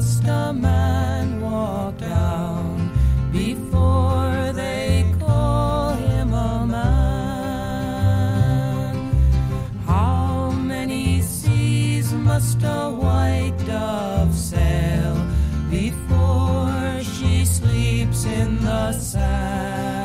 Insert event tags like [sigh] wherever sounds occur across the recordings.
Must a man walk down before they call him a man? How many seas must a white dove sail before she sleeps in the sand?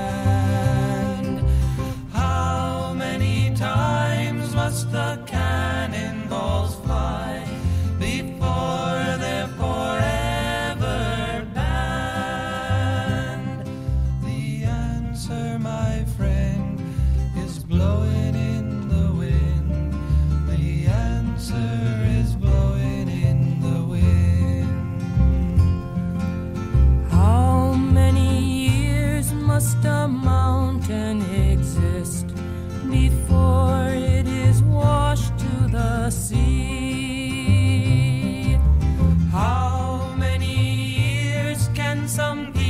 Some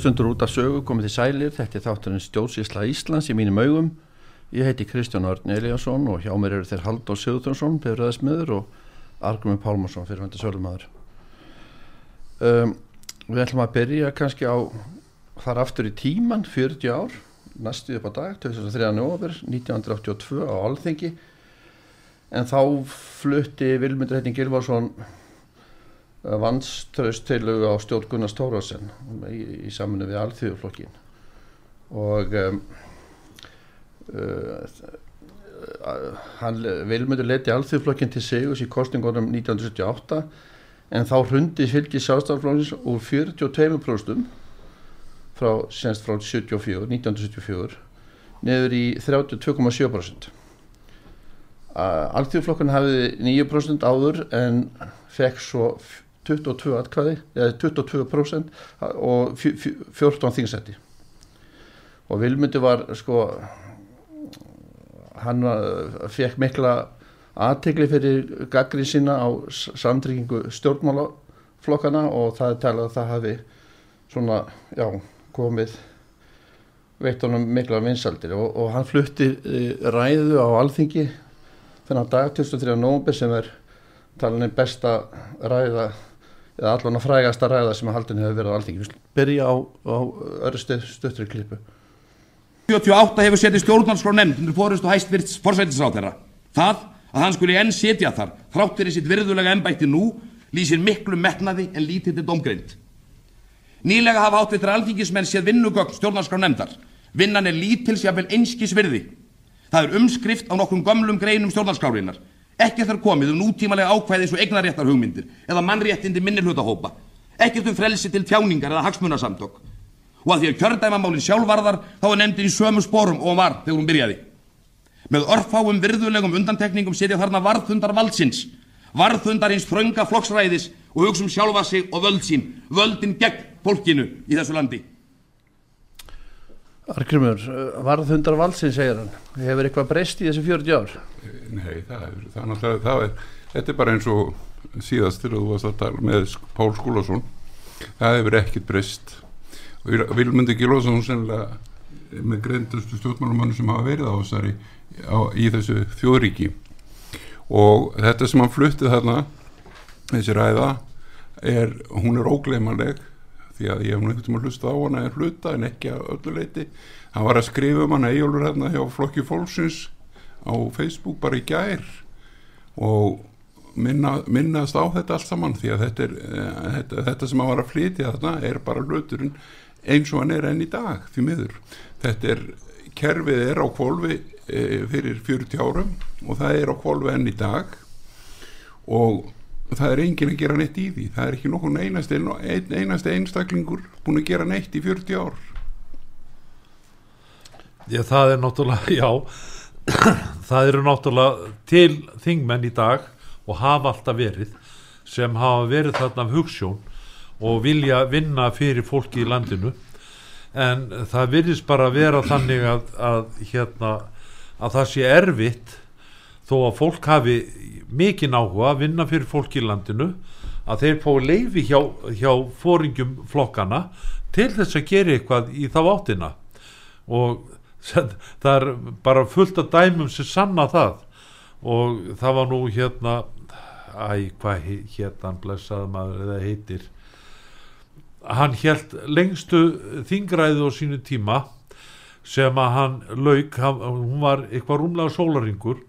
Hlustundur út af sögu komið til sælir, þetta er þátturinn stjórnsísla Íslands í mínum augum. Ég heiti Kristján Örn Eliasson og hjá mér eru þeir Halldór Sigurðursson, befriðasmiður og Argrumi Pálmarsson, fyrirvændi sölumæður. Um, við ætlum að byrja kannski á þar aftur í tíman, 40 ár, næstu upp á dag, 2003. november, 1982 á Alþingi. En þá flutti Vilmundur Heiting Gilvarsson vannströðstilögu á stjórn Gunnars Tórasen í, í saminu við Alþjóðflokkin og um, uh, hann Vilmundur leti Alþjóðflokkin til sigus í kostingunum 1978 en þá hrundi fylgi sjálfstaflónins úr 42% frá, senst frá 74, 1974 neður í 32,7% Alþjóðflokkun hafði 9% áður en fekk svo 22 atkvæði eða 22% og 14 þingsetti og Vilmundi var sko hann fekk mikla aðtegli fyrir gaggrið sína á samtryggingu stjórnmálaflokkana og það er talað að það hafi svona, já, komið veitt honum mikla vinsaldir og, og hann flutti ræðu á alþingi þennan dag 23. nógumber sem er talinni besta ræða eða allan að frægasta ræða sem að haldin hefur verið á alþingi. Við byrja á, á öru stöttri klipu. 78 hefur setið stjórnarskrá nefnd undir fórustu hæstvirts forsætisráð þeirra. Það að hann skuli enn setja þar, þrátt fyrir sitt virðulega ennbætti nú, lýsir miklu metnaði en lítið til domgreind. Nýlega hafa áttvittri alþingismenn séð vinnugögn stjórnarskrá nefndar. Vinnan er lítilsjafvel einskis virði. Það er umskrift á nokkrum gömlum greinum stjórnarskrárinnar. Ekkert er komið um nútímalega ákvæði eins og eignaréttar hugmyndir eða mannréttindi minnilhutahópa. Ekkert um frelsi til tjáningar eða hagsmunasamtök. Og að því að kjördæmamálin sjálfvarðar þá er nefndin í sömu sporum og var þegar hún byrjaði. Með örfáum virðulegum undantekningum sitja þarna varðhundar valdsins, varðhundar eins frönga flokksræðis og hugsa um sjálfa sig og völd sín, völdin gegn fólkinu í þessu landi. Argrimur, varðhundar valsinn segir hann, hefur eitthvað breyst í þessu 40 ár? Nei, það er, það er náttúrulega, það er, þetta er bara eins og síðast þegar þú varst að tala með Pál Skúlason, það hefur ekkert breyst. Og Vilmundi Gilvason sennilega með greindustu stjórnmálumannu sem hafa verið á þessari á, í þessu þjóðríki. Og þetta sem hann fluttið þarna þessi ræða er, hún er ógleymanleg því að ég hef nú einhvern veginn að hlusta á hana en hluta en ekki að öllu leiti hann var að skrifa um hana eigjólur hérna hjá Flokki Fólksins á Facebook bara í gær og minna, minnast á þetta allt saman því að þetta, er, uh, þetta, þetta sem hann var að flytja þarna er bara hluturinn eins og hann er enn í dag því miður. Þetta er, kerfið er á kvolvi e, fyrir 40 árum og það er á kvolvi enn í dag. Og það er engin að gera neitt í því. Það er ekki nokkur einasti, ein, einasti einstaklingur búin að gera neitt í 40 ár. Já, það er náttúrulega, já. Það eru náttúrulega til þingmenn í dag og hafa alltaf verið sem hafa verið þarna af hugssjón og vilja vinna fyrir fólki í landinu. En það virðist bara vera þannig að, að hérna að það sé erfitt þó að fólk hafi mikinn áhuga að vinna fyrir fólk í landinu að þeir fá leifi hjá, hjá fóringjum flokkana til þess að gera eitthvað í þá áttina. Og [laughs] það er bara fullt af dæmum sem sanna það. Og það var nú hérna æ, hvað hérna blessaði maður eða heitir? Hann held lengstu þingræðu á sínu tíma sem að hann lauk, hann, hún var eitthvað rúmlega sólaringur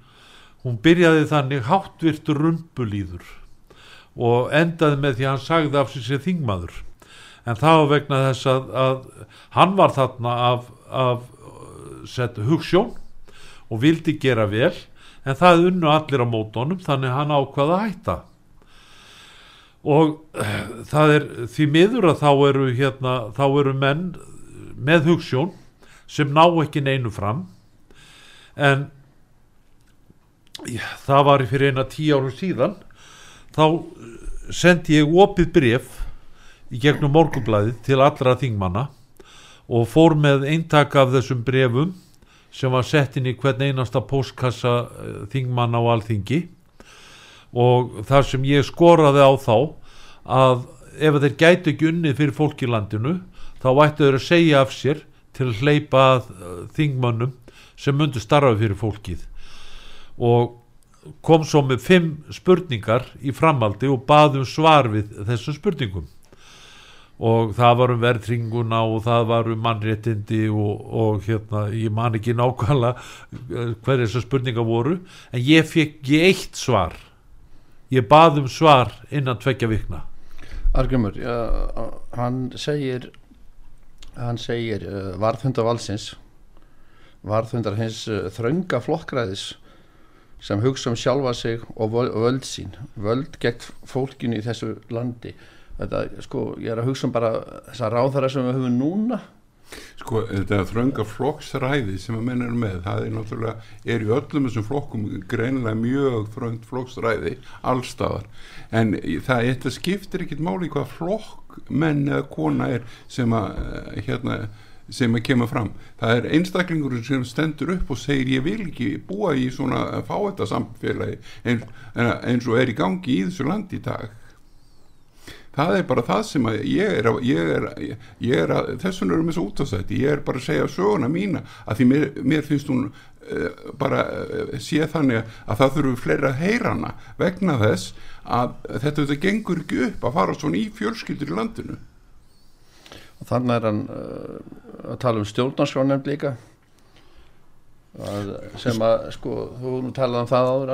hún byrjaði þannig háttvirtur rumpulíður og endaði með því að hann sagði af sér sér þingmaður. En það var vegna þess að, að hann var þarna af, af sett hugssjón og vildi gera vel en það unnu allir á mótónum þannig hann ákvaða að hætta. Og það er því miður að þá eru hérna, þá eru menn með hugssjón sem ná ekki neinu fram. En það var fyrir eina tíu árum síðan. Þá sendi ég opið bref í gegnum morgunblæði til allra þingmanna og fór með eintak af þessum brefum sem var sett inn í hvern einasta postkassa þingmanna á alþingi. Og þar sem ég skoraði á þá að ef þeir gætu ekki unnið fyrir fólk í landinu þá ættu þeir að segja af sér til að hleypa að þingmannum sem myndu starfa fyrir fólkið og kom svo með fimm spurningar í framaldi og baðum svar við þessum spurningum. Og það var um verðringuna og það var um mannréttindi og, og hérna, ég man ekki nákvæmlega hver þessar spurningar voru en ég fekk ég eitt svar. Ég baðum svar innan tvekja vikna. Argrymur, ja, hann segir hann segir uh, varðhundar valsins varðhundar hins uh, þrönga flokkræðis sem hugsa um sjálfa sig og völd sín völd gegn fólkinu í þessu landi. Þetta, sko, ég er að hugsa um bara þessa ráðara sem við höfum núna. Sko, þetta þrönga flokksræði sem að menn er með, það er náttúrulega, er í öllum þessum flokkum greinilega mjög þröngt flokksræði allstaðar, en það þetta skiptir ekkit máli hvað flokk menn eða kona er sem að hérna, sem að kemur fram. Það er einstaklingur sem stendur upp og segir ég vil ekki búa í svona fáetta samfélagi eins, eins og er í gangi í þessu landi í dag. Það er bara það sem að ég er, ég er, ég er að, þess vegna erum við svo út á þetta, ég er bara að segja söguna mína að því mér, mér finnst hún uh, bara uh, sé þannig að það þurfu fleira að heyra hana vegna þess að þetta, þetta gengur ekki upp að fara svona í fjölskyldur í landinu þannig er hann uh, að tala um stjórnarskránemnd líka. Að, sem að sko, þú talaði um það áður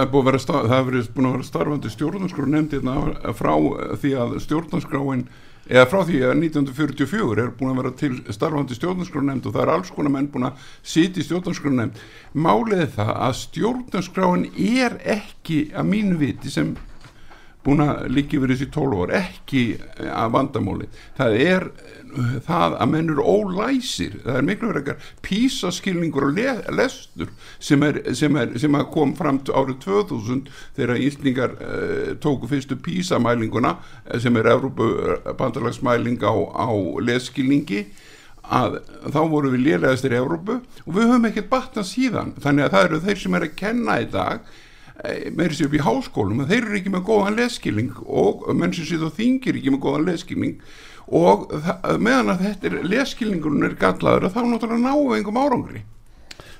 er búið að það er búin að vera starfandi stjórnarskrá nefndi hérna frá því að stjórnarskráin eða frá því að 1944 er búin að vera til starfandi stjórnarskrá nefnd og það er alls konar menn búin að sitja í stjórnarskrá nefnd málið það að stjórnarskráin er ekki að mínu viti sem búin að líka yfir þessi 12 ár ekki að vandamáli. Það er það að menn eru ólæsir það er miklu verið ekkar písaskilningur og le lestur sem, er, sem, er, sem kom fram árið 2000 þegar Íslingar uh, tóku fyrstu písamælinguna eh, sem er Evrópu bandalagsmæling á, á leskilningi að þá voru við lélegastir í Evrópu og við höfum ekkert batnað síðan. Þannig að það eru þeir sem er að kenna í dag meiri sér upp í háskólum þeir eru ekki með góðan leskilning og menn sem sér þá þingir ekki með góðan leskilning og meðan að þetta er leskilningurinn er gallaður að þá náttúrulega við engum árangri.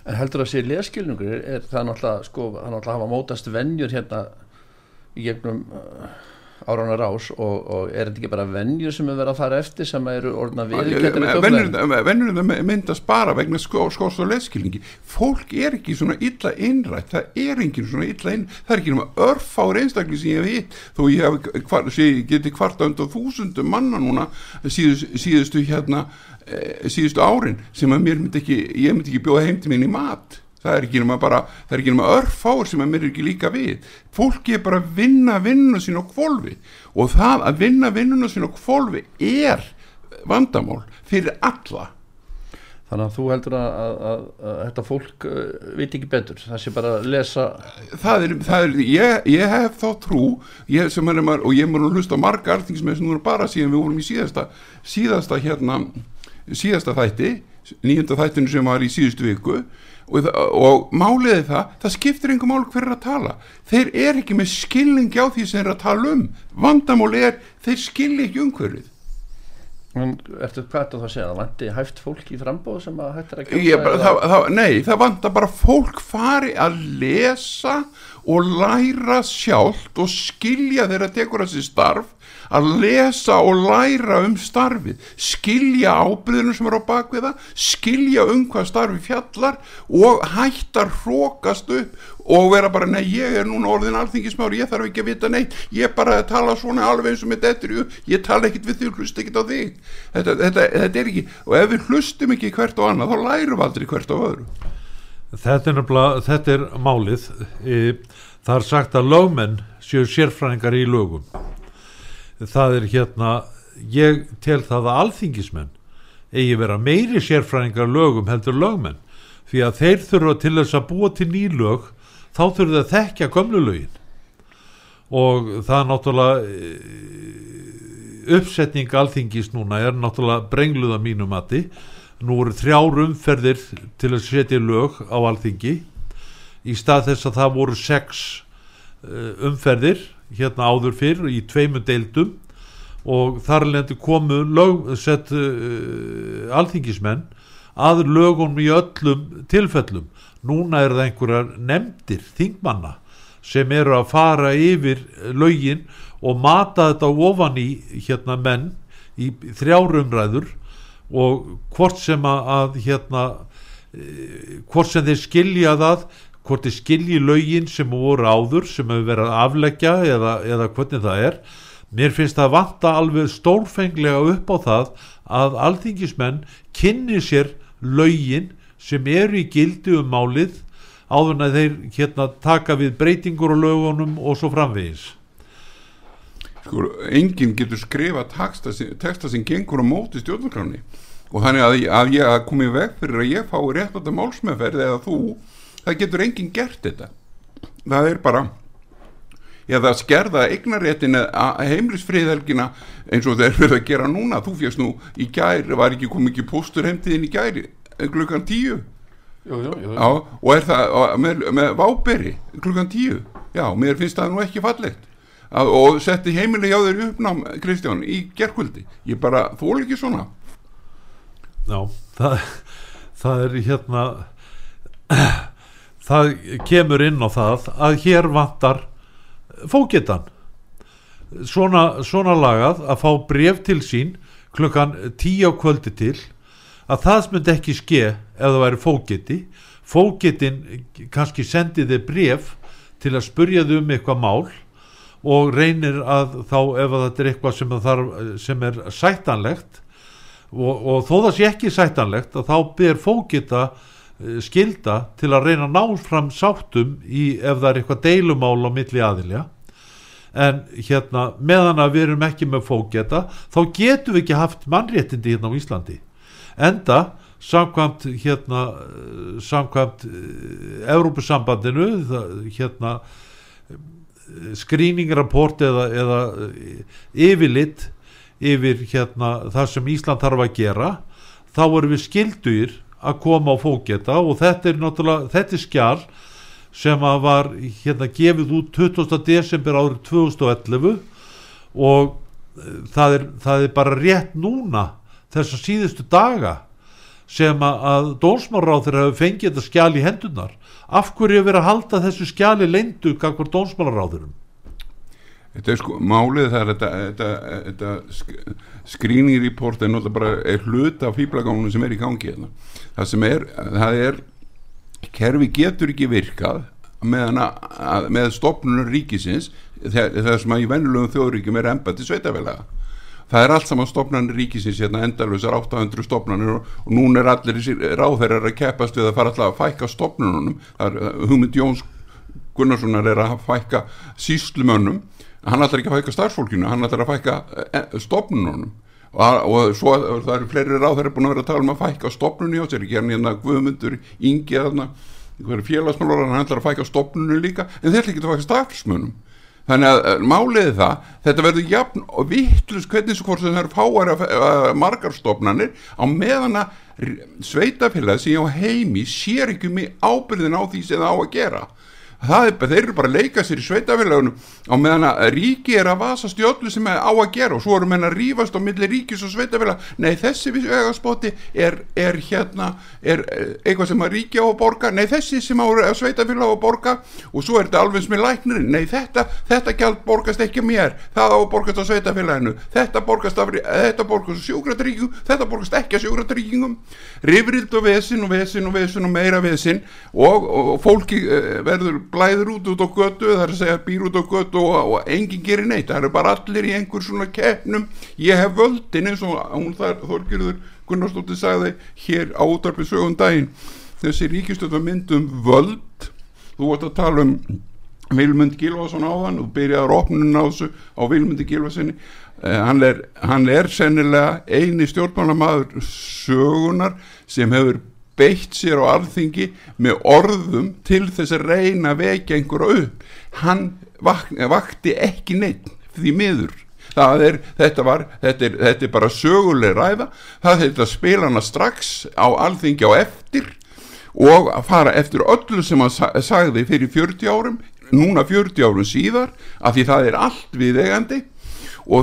En heldur að sé leskilningur er, það náttúrulega sko, það náttúrulega hafa mótast venjur hérna í gegnum uh, árána rás og, og er þetta ekki bara venjur sem er verið að fara eftir sem eru orðna viðurkenndari Vennurinn myndast bara vegna skó, skóst og leskilningi fólk er ekki svona illa innrætt það er enginn svona illa inn það er ekki nema örfár einstakli sem ég hef hitt. Þó ég hef sé, geti kvart undan þúsundum manna núna síðust, síðustu hérna eh, síðustu árin sem að mér myndi ekki ég myndi ekki bjóða heim til mín í mat það er ekki nema bara, það er ekki nema örfár sem að mér er ekki líka við. Fólki er bara að vinna vinnuna sín á kvolfi og það að vinna vinnuna sín á kvolfi er vandamál fyrir alla. Þannig að þú heldur að, að, að, að þetta fólk uh, veit ekki betur. Það sé bara að lesa. Það er, það er ég, ég hef þá trú ég, er og ég múin að hlusta marga alþingismenn sem núna bara síðan við vorum í síðasta síðasta hérna síðasta þætti, nýjunda þættinu sem var í síðustu viku og, og málið er það, það skiptir einhver mál hver er að tala, þeir er ekki með skilningi á því sem eru að tala um. Vandamáli er, þeir skilja ekki umhverfið. Ertu hvað ertu þá segja, það vanti hæft fólk í frambóð sem að hættir að Ég, bara, það, það, nei, það vantar bara fólk fari að lesa og læra sjálft og skilja þeirra tekur að sér starf að lesa og læra um starfið. Skilja ábyrðinu sem er á bakvið það skilja um hvað starfi fjallar og hættar hrókast upp og vera bara, nei, ég er núna orðin alþingismári, ég þarf ekki að vita neitt ég bara tala svona alveg eins og með þetta ég tala ekkit við þig, hlust ekkit á þig. Þetta, þetta, þetta er ekki og ef við hlustum ekki hvert á annað, þá lærum við aldrei hvert á öðru þetta er, þetta er málið. E, það er sagt að lögmenn séu sérfræðingar í lögum. Það er hérna ég tel það að alþingismenn eigi vera meiri sérfræðingar lögum heldur lögmenn. Því að þeir þurfa til þess að búa til ný lög þá þurfa þeir að þekkja gömlu lögin. Og það er náttúrulega e, uppsetning alþingis núna er náttúrulega brengluða mínu mati nú eru þrjár umferðir til að setja lög á alþingi. Í stað þess að það voru sex uh, umferðir hérna áður fyrr í tveimu deildum og þar lendi komu lög, sett uh, alþingismenn að lögunum í öllum tilfellum. Núna er það einhverjar nefndir þingmanna sem eru að fara yfir lögin og mata þetta ofan í hérna menn í þrjárumræður og hvort sem að, hérna e, hvort sem þeir skilja það hvort þeir skilji lögin sem voru áður sem hefur verið að afleggja eða, eða hvernig það er. Mér finnst það vanta alveg stórfenglega upp á það að alþingismenn kynni sér lögin sem eru í gildi um málið áður en þeir hérna taka við breytingur á lögunum og svo framvegis sko, enginn getur skrifa texta, sem- texta sem gengur á móti stjórnarkráni og þannig að, að ég að komi veg fyrir að ég fái rétt á þetta málsmeðferð eða þú, það getur enginn gert þetta. Það er bara eða skerða eignaréttin heimlisfriðhelgina eins og þeir verða að gera núna. Þú fjast nú í gær, var ekki komið ekki póstur heimtiðin í gær klukkan tíu? Jú, jú, jú. Já, og er það með, með váberi klukkan tíu? Já, mér finnst það nú ekki fallegt að, og setti heimileg hjá þeir uppnám Kristján í gerkvöldi ég bara, er ekki svona. Já, það, það er hérna það kemur inn á það að hér vantar fókitan svona, svona lagað að fá bref til sín klukkan tíu á kvöldi til að það myndi ekki ske ef það væri fógeti. Fógetin kannski sendi þið bref til að spurja þau um eitthvað mál og reynir að þá ef þetta er eitthvað sem, þarf, sem er sættanlegt og, og þó það sé ekki sættanlegt að þá ber fógeta eh, skilda til að reyna að ná fram sáttum í ef það er eitthvað deilumál á milli aðilja en hérna meðan að við erum ekki með fógeta þá getum við ekki haft mannréttindi hérna á Íslandi. Enda samkvæmt hérna eh, samkvæmt Evrópusambandinu það, hérna skrýningrapport eða, eða eh, yfirlitt yfir hérna það sem Ísland þarf að gera þá erum við skilduðir að koma á fóketa og þetta er náttúrulega þetta er skjál sem að var hérna gefið út 20. desember árið 2011 og eh, það er, það er bara rétt núna þessar síðustu daga sem að, dónsmálaráður hefur fengið þetta skjál í hendunar af hverju hefur verið að halda þessu skjali leindu kakvar dónsmálaráðurum Þetta er sko, málið það er þetta, þetta, þetta skrýningirreport er náttúrulega bara er hluta af fýblagánu sem er í gangi hérna. það sem er, það er kerfi getur ekki virkað með, með stopnunum ríkisins sem að í vennulegum þjóðríkjum er embati sveitafélaga það er allt saman stopnarnir ríkisins hérna endalvösar 800 stopnarnir og, og núna er allir ráðherrar að keppast við að fara alltaf að fækka stopnunum það er hugmynd Jóns Gunnarssonar er að fækka síslumönnum hann ætlar ekki að fækka starfsfólkinu hann ætlar að fækka eh, stopnunum og, og svo það eru fleiri ráðherrar búin að vera að tala um að fækka stopnunni á sér ekki hérna Guðmundur, Ingi hérna félagsmálur, hann ætlar að fækka stopnunni líka. En þeir ætlar ekki að fækka starfsmönnum þannig að uh, máliði það þetta verður jafn og vittlust hvernig svo hvort það er fáar uh, margarstofnanir á meðan að sveitafélag sem á heimi sér ekki mig ábyrðin á því sem það á að gera er, þeir eru bara að leika sér í sveitafélagunum á meðan að ríki er að vasast í öllu sem er á að gera og svo eru menn að rífast á milli ríkis og sveitafélag nei þessi vegaspoti er, er hérna er eitthvað sem að ríki á að borga. Nei þessi sem á sveitafélag á að borga og svo er þetta alveg sem er læknirinn. Nei þetta, þetta gælt borgast ekki mér. Það á að borgast á sveitafélaginu þetta borgast, af, þetta borgast á sjúkratryggingum þetta borgast ekki á sjúkratryggingum. Rifrild og vesin og vesin og vesin og meira vesin og, og, og fólki verður blæður út út á götu það er að segja býr út á götu og, og enginn gerir neitt, það eru bara allir í einhver svona keppnum, ég hef völdin eins og hún þar, Þorgjörður Gunnarsdóttir sagði hér á útarpið sögum daginn, þessi ríkistötu myndum völd, þú vart að tala um Vilmund Gilvason á hann og byrjaður opnun á þessu á Vilmundi Gilvasinni eh, hann, hann er sennilega eini stjórnmálamadur sögunar sem hefur beitt sér á alþingi með orðum til þess að reyna að vekja einhverja upp. Hann vakti ekki neitt því miður. Er, þetta, var, þetta, er, þetta er bara söguleg ræða. Það að spila hana strax á alþingi á eftir og að fara eftir öllu sem hann sagði fyrir 40 árum núna 40 árum síðar af því það er allt viðegandi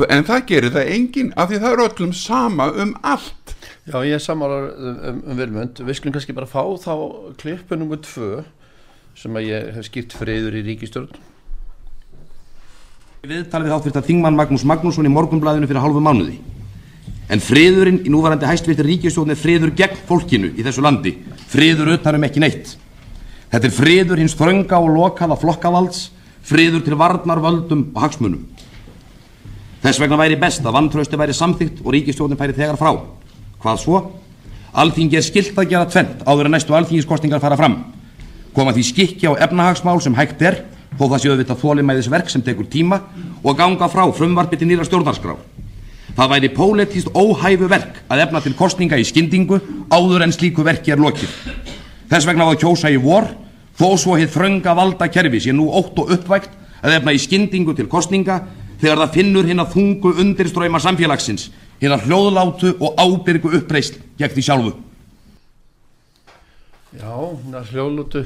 en það gerir það engin af því það er öllum sama um allt Já, ég samálar um, um, um Vilmund. Við skulum kannski bara fá þá klippu nr. 2 sem að ég hef skipt friður í ríkistjórn. Viðtalið við áttvirta Þingmann Magnús Magnússon í morgunblæðinu fyrir halvu mánuði. En friðurinn í núvarandi hæstvirtir ríkistjórn er friður gegn fólkinu í þessu landi. Friður utanum ekki neitt. Þetta er friður hins þrönga og lokaða flokkavalds, friður til varnar, völdum og hagsmunum. Þess vegna væri best að vantrausti væri samþygt og ríkistjórnin færi þegar frá. Hvað svo? Alþingi er skilt að gera tvent áður en næstu alþingiskostingar fara fram. Koma því skikki á efnahagsmál sem hægt er, þó það séu við þólimæðisverk sem tekur tíma og ganga frá frumvarpi til nýra stjórnarskrár. Það væri pólitíst óhæfu verk að efna til kostninga í skyndingu áður en slíku verki er lokið. Þess vegna var kjósa í vor, þó svo hitt frönga valda kerfi sé nú ótt og uppvægt að efna í skyndingu til kostninga þegar það finnur hinn að þungu undirströyma samfélagsins hérna hljóðlátu og ábyrgu uppreist gegn því sjálfu. Já, hérna hljóðlátu.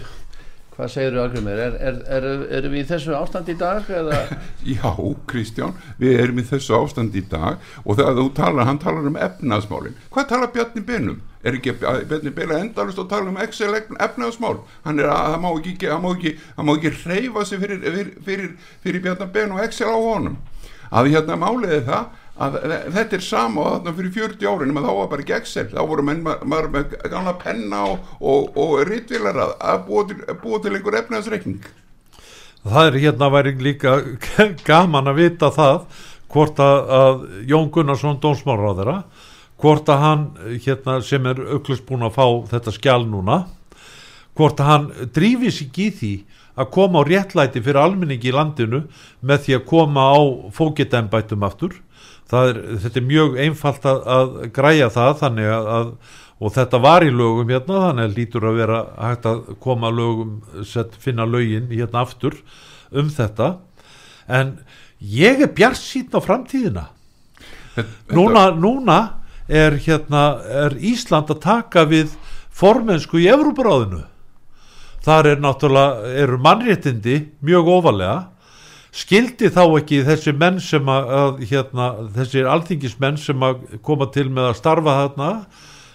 Hvað segir þú alveg mér erum er, er, er við í þessu ástand í dag eða? [laughs] Já, Kristján við erum í þessu ástand í dag og þegar þú talar, hann talar um efnaðsmálin hvað talar Bjarni Benum? er ekki Bjarni Benum endalust að tala um Excel efnaðsmál hann er að, það má ekki hann má ekki, hann má ekki reyfa sig fyrir, fyrir, fyrir, fyrir Bjarni Benum og Excel á honum. Að hérna máliði það að þetta er sama og þarna fyrir 40 árin en þá var bara Excel, þá voru menn ma- maður með gamla penna og, og, og ritvilar að, að búa til, til einhver efnaðsreikning það er hérna væri líka [laughs] gaman að vita það hvort að, að Jón Gunnarsson dómsmálaráðara hvort að hann hérna sem er auklust búin að fá þetta skjál núna hvort að hann drífi sig í því að koma á réttlæti fyrir almenningi í landinu með því að koma á fókitembætum aftur er, þetta er mjög einfalt að, að græja það þannig að, og þetta var í lögum hérna þannig að lítur að vera hægt að koma lögum, set, finna lögin hérna aftur um þetta. En ég er bjart sín á framtíðina. Núna, núna er hérna er Ísland að taka við formensku í Evrópuráðinu. Þar er náttúrulega eru mannréttindi mjög ofalega skildi þá ekki þessi menn sem að, að hérna, þessir alþingismenn sem að koma til með að starfa þarna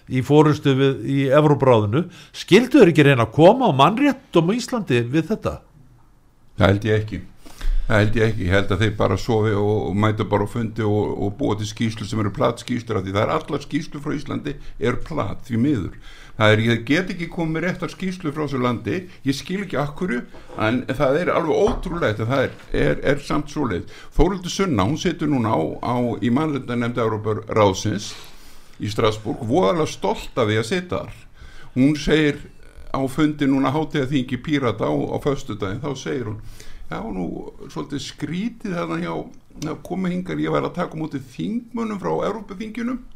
í fórustu við, í Evrópuráðinu skildu þeir ekki reyna að koma á mannréttum á Íslandi við þetta? Það held ég ekki. Það held ég ekki, ég held að þeir bara sofi og, og mæta bara á fundi og, og búa til skýslu sem eru platt skýslur af því það er allar skýslu frá Íslandi er platt því miður það er, ég get ekki komið með réttar skýslu frá þessu landi, ég skil ekki akkurju en það er alveg ótrúlegt en það er, er, er samt svo leið Þóruldur Sunna, hún setur núna á, á í mannlenda nefndi Európar Ráðsins í Strasbourg, voðalega stolt af því að setja þar. Hún segir á fundi núna hátíða þingi Pírata á, á föstudaginn, þá segir hún já nú svolítið skrítið þarna hjá að koma hingar ég væri að taka mútið þingmunum frá Európaþingjunum eh,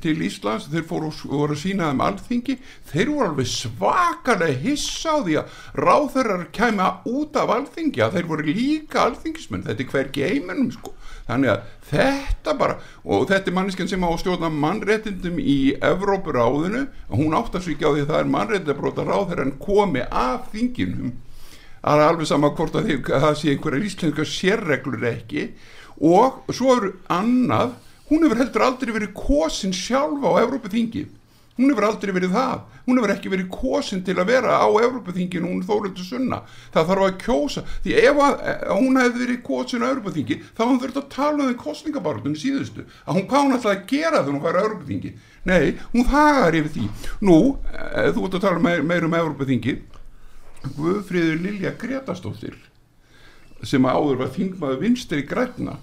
til Íslands þeir fóru voru að sína þeim alþingi þeir voru alveg svakalega hissa á því að ráþurrar kæma út af alþingi að þeir voru líka alþingismenn. Þetta er hvergi eiminum sko. Þannig að þetta bara og þetta er manniskan sem á að stjórna mannréttindum í Evrópuráðinu hún áttar sig ekki á því að það er mannréttindabróta ráþurrar en komi af þinginum það er alveg sama hvort að, þið, að það sé einhverja íslenska sérreglur ekki. Og svo er annað hún hefur heldur aldrei verið kosin sjálfa á Evrópuþingi. Hún hefur aldrei verið það. Hún hefur ekki verið kosin til að vera á Evrópuþinginu hún þóruldur sunna. Það þarf að kjósa, því ef að, að hún hefði verið kosin á Evrópuþingi þá hann þurft að tala um því kostningabartunum síðustu. Að hún hún ætlaði að gera þegar hún fær á Evrópuþingi? Nei, hún þagar yfir því. Nú, eh, þú ert að tala meir, meir um Evrópuþingi. Guðfríður Lilja Gretastóttir sem áður var þingmaður vinstri græna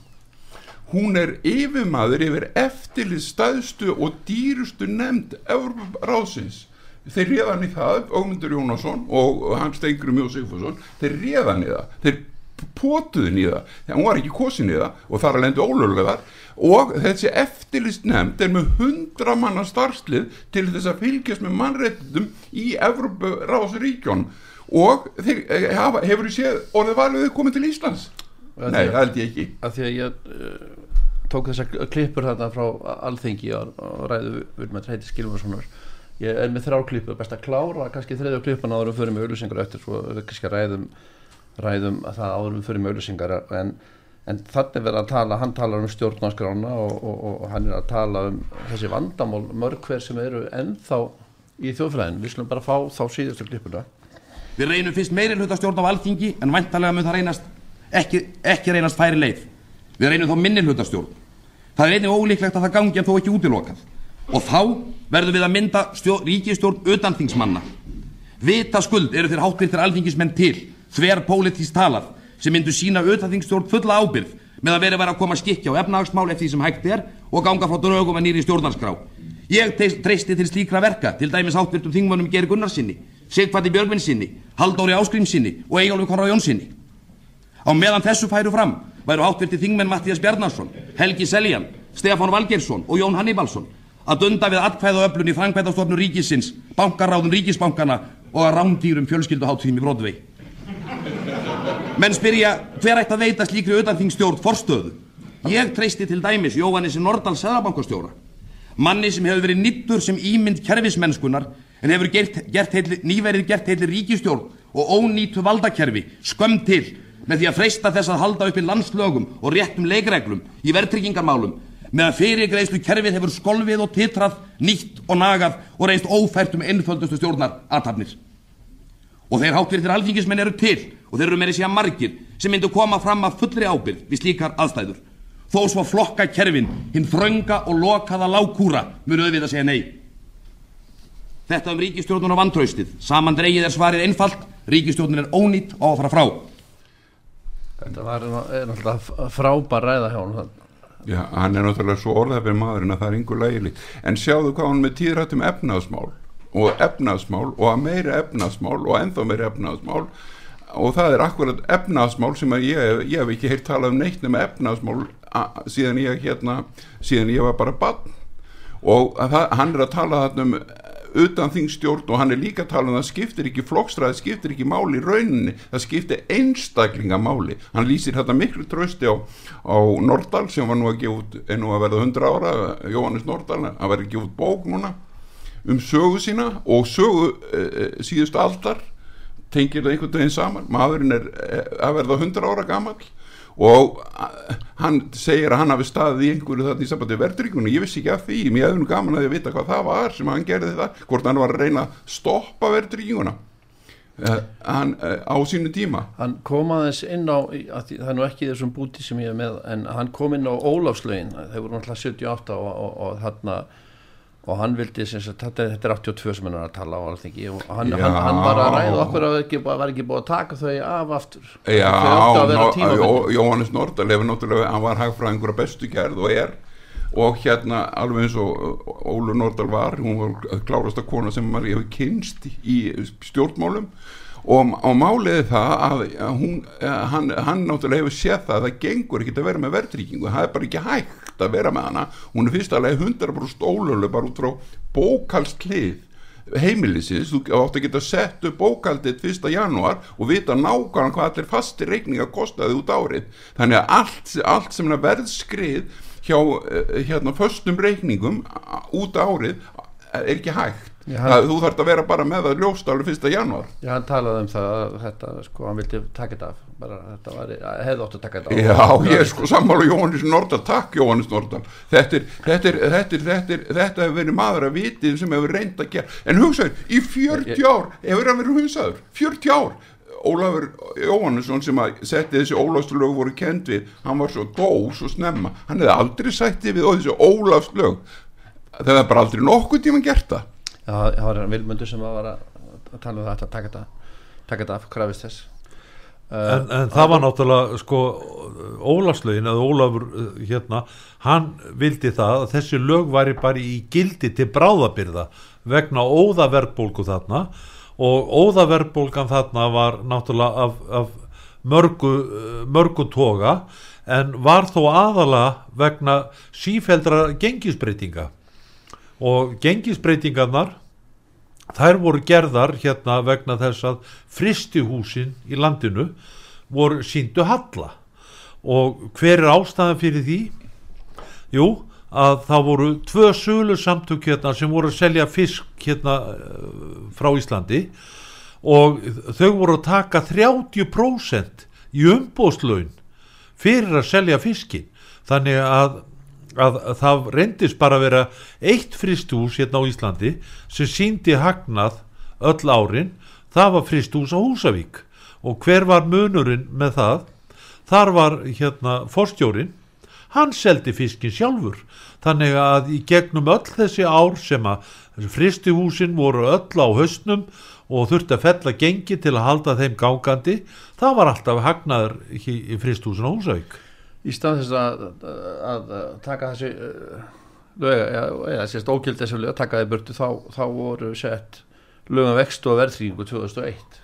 hún er yfirmaður yfir eftirlið staðstu og dýrustu nefnd Európaráðsins þeir réðan í það, Ómundur Jónasson og hans Stengrum Jó Sigfússon þeir réðan í það, þeir pótuðin í það, þegar hún var ekki kosin í það og þar að lendu ólöglegar. Og þessi eftirlist nefnd er með hundra manna starfslið til þess að fylgjast með mannréttundum í Európaráðsríkjón og þeir eh, hafa, hefur þú séð orðið valið komið til Íslands? Nei, það held ég ekki. að því að ég uh, tók þessar klippur þarna frá alþengi og, og ræðu við með Heiti Skilmarssonar ég er með þrjá klippur, best að klára kannski þriðja klippuna áður við fyrir með auðlýsingar eftir svo kannski ræðum ræðum að það áður við fyrir með auðlýsingar en, en þannig verður að tala hann talar um stjórnarskrána og, og, og, og hann er að tala um þessi vandamál mörg hver sem eru ennþá í þjóðfræðin, við slum bara fá þá síðustu klippuna Við reynum fyrst meiri hluta stjórn á alþingi en væntalega mun það reynast ekki, ekki reynast færi leið. Við reynum þá minni hluta stjórn. Það er einnig ólíklegt að það gangi en þó ekki útilokað. Og þá verðum við að mynda stjórn, ríkistjórn utan þingsmanna. Vita skuld eru þeir hátvirtir alþingismenn til, þver pólitísk talað, sem myndu sína utan þingstjórn fulla ábyrð með að vera að vera að koma skikja á efnahagsmál eftir því sem hægt er og ganga frá drögum að nýri stjórnarskrá. Ég treysti til slíkra verka, til dæmis hátvirtum þingmönnum Geir Gunnarsinni, Sigfati Björgvinsinni, Halldóri Áskrimsinni og Egilvi Konra Jónsinni. Á meðan þessu færu fram væru hátvirti þingmenn Mattías Bjarnarsson, Helgi Seljan, Stefán Valgeirsson og Jón Hannibalsson að dunda við atkvæða öflun í framkvæmdastofnun ríkisins, bankaráðum ríkisbankana og að rándýrum fjölskylduháttíðum í Brodvei. Menn spyrja hver ætti að veita slíkri utanþingstjórn forstöðu. Ég treysti til dæmis Jóhannessi Nordal Sæðabankastjóra, manni sem hefur verið nýttur sem ímynd kerfismennskunar en hefur gert, gert heitli, nýverið gert heitli ríkistjórn og ónýtu valdakerfi skömm til með því að freista þess að halda uppi landslögum og réttum leikreglum í verðtryggingarmálum meðan fyrirgreiðslu kerfið hefur skolfið og titrað, nýtt og nagað og reynst ófært um einföldustu stjórnar aðtapnir. Og þeir hátvirtir alþingismenn eru til og þeir eru meiri síðan margir sem myndu koma fram að fullri ábyrð við slíkar aðstæður. Þó svo flokka kerfin, hinn þrönga og lokaða lágkúra munu auðvitað segja nei. Þetta um ríkistjórnun og vantraustið. Saman dreigið er svarið einfalt, ríkistjórnun er ónýtt á að fara frá. Þetta var ná- náttúrulega frábær ræða hjá hann Já, hann er náttúrulega svo orðafir maðurinn að það er yngur lægili. En sjáðu hvað hann með tíðrættum efnaðsmál og efnaðsmál og að meira efnaðsmál og ennþá meira efnaðsmál og það er akkurat efnaðsmál sem ég, ég hef ekki heyrt talað um neitt nema efnaðsmál síðan ég hérna, síðan ég var bara bann og að það, hann er að tala þarna um utan þingstjórn og hann er líka að tala um að það skiptir ekki flokkstræði, skiptir ekki máli í rauninni, það skiptir einstaklinga máli, hann lýsir þetta miklu trösti á, á Nordal sem var nú að gefa út, er nú að verða 100 ára Jóhannes Nordal, hann að gefa út bók núna um sögu sína og sögu e, síðustu aldar. Tengir það einhvern veginn saman? Maðurinn er eh, að verða 100 ára gamall og eh, hann segir að hann hafi staðið í einhverju þarna í sambandi verðryggunni, ég vissi ekki af því. Mér hefði nú gaman að ég vita hvað það var sem hann gerði það, hvort hann var að reyna að stoppa verðrygguna hann uh, á sínu tíma. Hann kom aðeins inn á að það er nú ekki þessum búti sem ég er með en hann kom inn á Ólafslögin þeir voru náttúrulega 78 og, og, og þarna og hann vildi sem sagt, þetta, þetta er 82 sem hann er að tala á alþingi og hann, hann, hann var að ræða okkur að ekki, var ekki búið að taka þau af aftur. Já, að Jóhannes Nordal hefur náttúrulega, hann var hagfræðingur af bestu gerð og er. Og hérna alveg eins og Ólu Nordal var, hún var klárasta kona sem maður hefur kynst í stjórnmálum. Og, og máliði það að að hún, að hann, hann náttúrulega hefur séð það að það gengur ekki að vera með verðtryggingu, það er bara ekki hægt að vera með hana, hún er fyrst alveg 100% ólölu bara út frá bókalslið heimilisins, þú átt að geta sett upp bókaldið 1. janúar og vita nákvæmlega hvað allir fastir reikninga kostaði út árið þannig að allt, allt sem er verðskrið hjá eh, hérna föstum reikningum út árið er ekki hægt. Já, það, þú þarft að vera bara með það ljóst alveg 1. janúar. Já, hann talaði um það að þetta, sko, hann vildi taka þetta af bara, þetta var, hefði átt að taka þetta af. Já, ég er sko sammála Jóhannes Nordal, takk Jóhannes Nordal. Þetta er, þetta er, þetta er, þetta er, þetta hefur verið maður að vitið sem hefur reynd að gera, en hugsaður, í 40 ár hefur hann verið hugsaður, 40 ár. Ólafur Jóhannesson sem að setti þessi Ólafslög voru kend við hann var svo dó, svo snemma. Hann hefði aldrei sætti við og þessi Ólafslög það hefði bara aldrei nokkuð tíma gert það. Já, það var vilmundur sem var að, tala um þetta taka þetta taka þetta af, krafist þess. En, en það var náttúrulega sko Ólafslögin eða Ólafur uh, hérna, hann vildi það að þessi lög væri bara í gildi til bráðabyrða vegna óðaverðbólgu þarna. Og óðaverðbólgan þarna var náttúrulega af, af mörgu, uh, mörgu toga en var þó aðalega vegna sífeldra gengisbreytinga og gengisbreytingarnar þær voru gerðar hérna vegna þess að fristihúsin í landinu voru síndu halla. Og hver er ástæðan fyrir því? Jú, að það voru tvö sölu samtök hérna sem voru að selja fisk hérna eh, frá Íslandi. Og þau voru að taka 30% í umbóðslaun fyrir að selja fiskin þannig að, að, að það reyndist bara að vera eitt fristús hérna á Íslandi sem síndi hagnað öll árin. Það var fristús á Húsavík. Og hver var munurinn með það? Þar var hérna forstjórin hann seldi fiskin sjálfur. Þannig að í gegnum öll þessi ár sem að fristihúsin voru öll á haustnum og þurfti að fella gengi til að halda þeim gangandi það var alltaf hagnaður í, fristihúsin á Húsavík í stað þess að, að, að taka þessi uh, lög, eða, sérst ógild þessi lög, taka þeir burtu þá, þá voru sett lögum vextu og verðrýingu 2001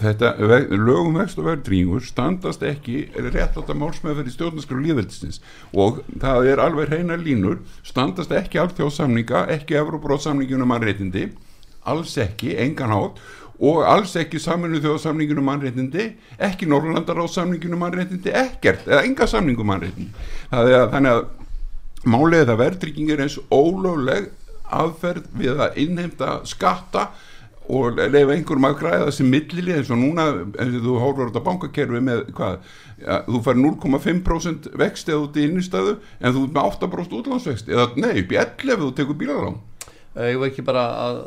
þetta lögum vext og verðrýingur standast ekki rétt átt að málsmeðferð í stjórnarskrá líðveldisins og það er alveg hreina línur standast ekki alþjóðsamninga ekki Evróbróðsamningunum mannréttindi alls ekki, engan hátt og alls ekki saminu þjóðsamningunum mannréttindi ekki Norrlandaráðsamningunum mannréttindi ekkert, eða enga það er að þannig að málið er að verðtrygging er eins ólögleg aðferð við að innheimta skatta og leifa einhverjum að græða þessi millili eins og núna eins og þú hóruður þetta bankakerfi með hvað, ja, þú fær 0,5% vext eða út í innistæðu en þú ert með 8% útlandsvext eða nei, 11 ef þú tekur bílalán. Ég var ekki bara að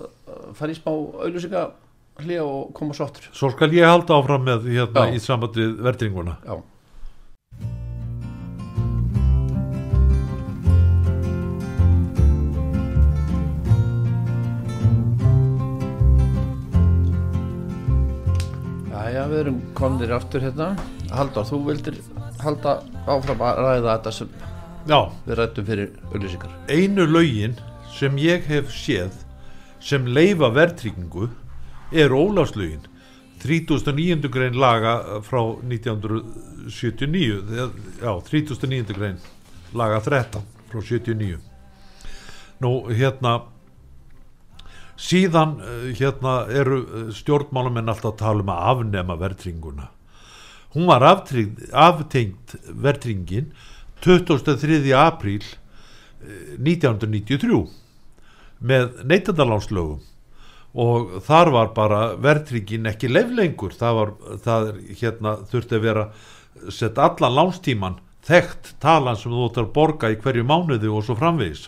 fara í smá auðlýsinga hlið og koma svo áttur Svo skal ég halda áfram með hérna, í sambandu verðringuna Já. Jæja, við erum komnir aftur hérna. Haldar, þú vildir halda áfram að ræða þetta sem Já. við rættum fyrir auðvisingar Einu laugin sem ég hef séð sem leifa verðringu er Ólafslögin 39. grein laga frá 1979 eða- já, 39. grein laga 13 frá 79 nú hérna síðan eh, hérna eru eh, stjórnmálamenn alltaf að tala um að afnema verðtrygginguna hún var aftengt verðtryggingin 23. apríl 1993 með neytandalánslögum og þar var bara verðtryggin ekki leiflengur það var, það er, hérna þurfti að vera sett allan lánstíman þekkt talan sem þú ætlar að borga í hverju mánuði og svo framvegis.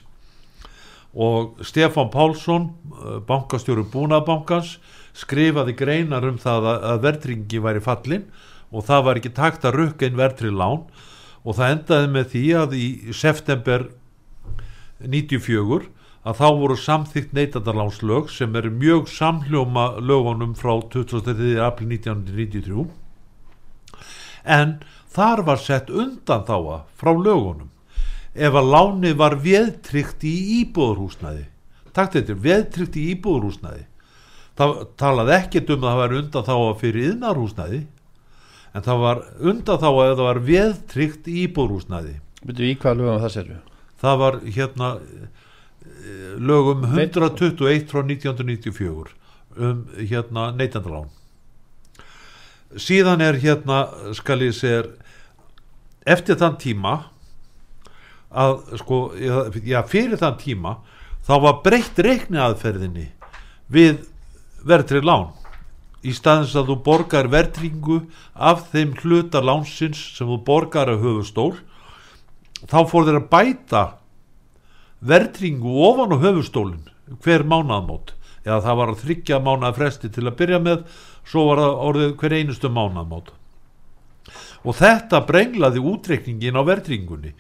Og Stefán Pálsson eh, bankastjóru Búnabankans skrifaði greinar um það að, verðtryggingi væri fallin og það var ekki takt að rukka inn verðtryggð lán. Og það endaði með því að í september 94 að þá voru samþygt neytandarlánslög sem eru mjög samhljóma lögunum frá 23. april 1993 en þar var sett undan þáa frá lögunum. Ef að láni var veðtrygt í íbúðurhúsnæði takt þetta, veðtrygt í íbúðurhúsnæði það talaði ekkert um að það var undan þáa fyrir yðnarhúsnæði en það var undan þáa ef það var veðtrygt í íbúðurhúsnæði Byrju í hvað lögum það sér það var hérna lögum 121 frá 1994 um hérna neytandalán síðan er hérna skal ég segja eftir þann tíma að sko já, fyrir þann tíma þá var breytt reikni aðferðinni við verðtrið lán. Í staðins að þú borgar verðringu af þeim hluta lánsins sem þú borgar að höfustól þá fór þeir að bæta verðringu ofan á höfustólin hver mánaðmót eða það var að þryggja mánaða fresti til að byrja með svo var það orðið hver einustu mánaðmót og þetta brenglaði útreikningin á verðringunni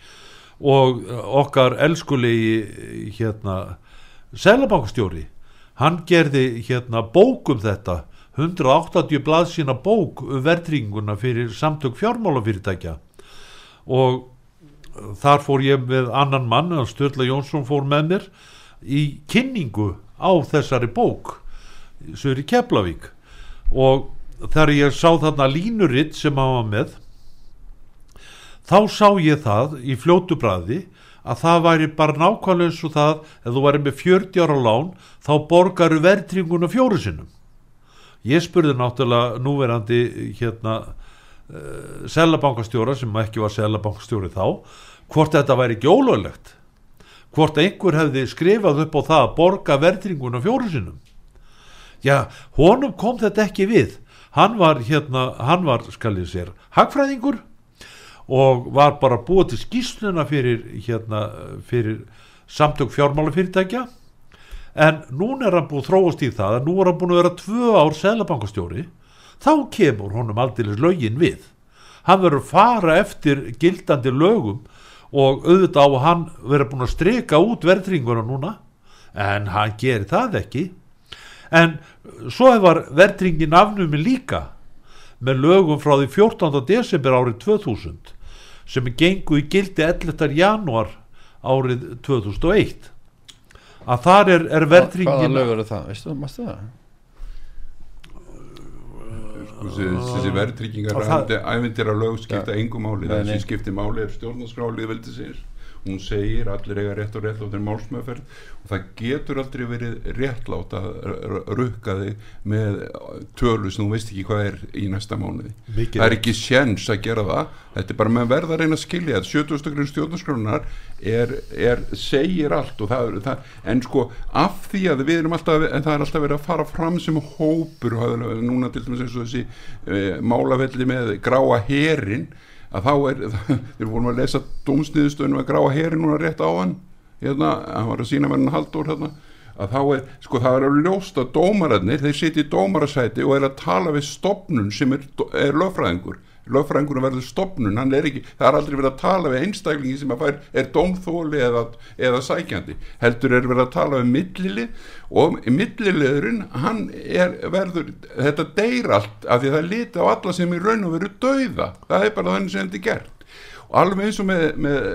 og okkar elskulegi hérna selabankstjóri hann gerði hérna bók um þetta. 180 blað sína bók um verðringuna fyrir samtök fjármálafyrirtækja. Og þar fór ég með annan mann Sturla Jónsson fór með mér í kynningu á þessari bók Söri Keflavík. Og þegar ég sá þarna línuritt sem hann var með þá sá ég það í fljótu bræði að það væri bara nákvæmlega eins og það ef þú væri með 40 ára lán þá borgaru verðringuna fjóru sinnum. Ég spurði náttúrulega núverandi hérna uh, selabankastjóra sem ekki var selabankastjóri þá hvort þetta væri ekki ólöglegt? Hvort einhver hefði skrifað upp á það að borga verðringuna fjóru sinnum? Já, honum kom þetta ekki við. Hann var hérna, hann var skal ég sér, hagfræðingur og var bara búið til skýsluna fyrir hérna, fyrir samtök fjármálafyrirtækja. En núna er hann búið þróast í það að nú er hann búin að vera tvö ár selabankastjóri þá kemur honum aldeilis lögin við hann verður fara eftir gildandi lögum og auðvitað á hann verður búin að streka út verðringuna núna en hann gerir það ekki en svo hefur verðringin afnumi líka með lögum frá því 14. desember árið 2000 sem gengu í gildi 11. januar árið 2001 að þar er, er Hvaða verðringin lög eru það, veistu, mástu það? Þessi, þessi verðtryggingar ævindir að lög skipta engum máli. Sem skiptir máli er stjórnarskrálið veldisins hún segir allir eiga rétt og réttlátt er málsmeðferð og það getur aldrei verið réttlátt að rukka þig með tölu sem þú veist ekki hvað er í næsta mánuði. Mikið það er ekki séns að gera það. Þetta er bara með verða að reyna að skilja þetta. 70. grunn stjórnarskránar er, er, segir allt og það, það, en sko af því að við erum alltaf það er alltaf verið að fara fram sem hópur núna til dæmis eins og þessi e, málafelli með gráa herin að þá er, [laughs] þeir vorum að lesa dómsniðustöðinu að gráa herin núna rétt á hann hérna, hann var að sína verðin haldur hérna að þá er, sko það er að ljóst að dómararnir, þeir sitja í dómarasæti og er að tala við stopnun sem er, er lögfræðingur lögfræðingur verður stopnun, hann er ekki það er aldrei verið að tala við einstaklingi sem að fær er dómþóli eða, eða sækjandi. Heldur er verið að tala við millilið og milliliðurinn hann er verður þetta deyr allt af því það er liti á alla sem í raun og veru dauða. Það er bara þannig sem þetta er gert. Alveg eins og með, með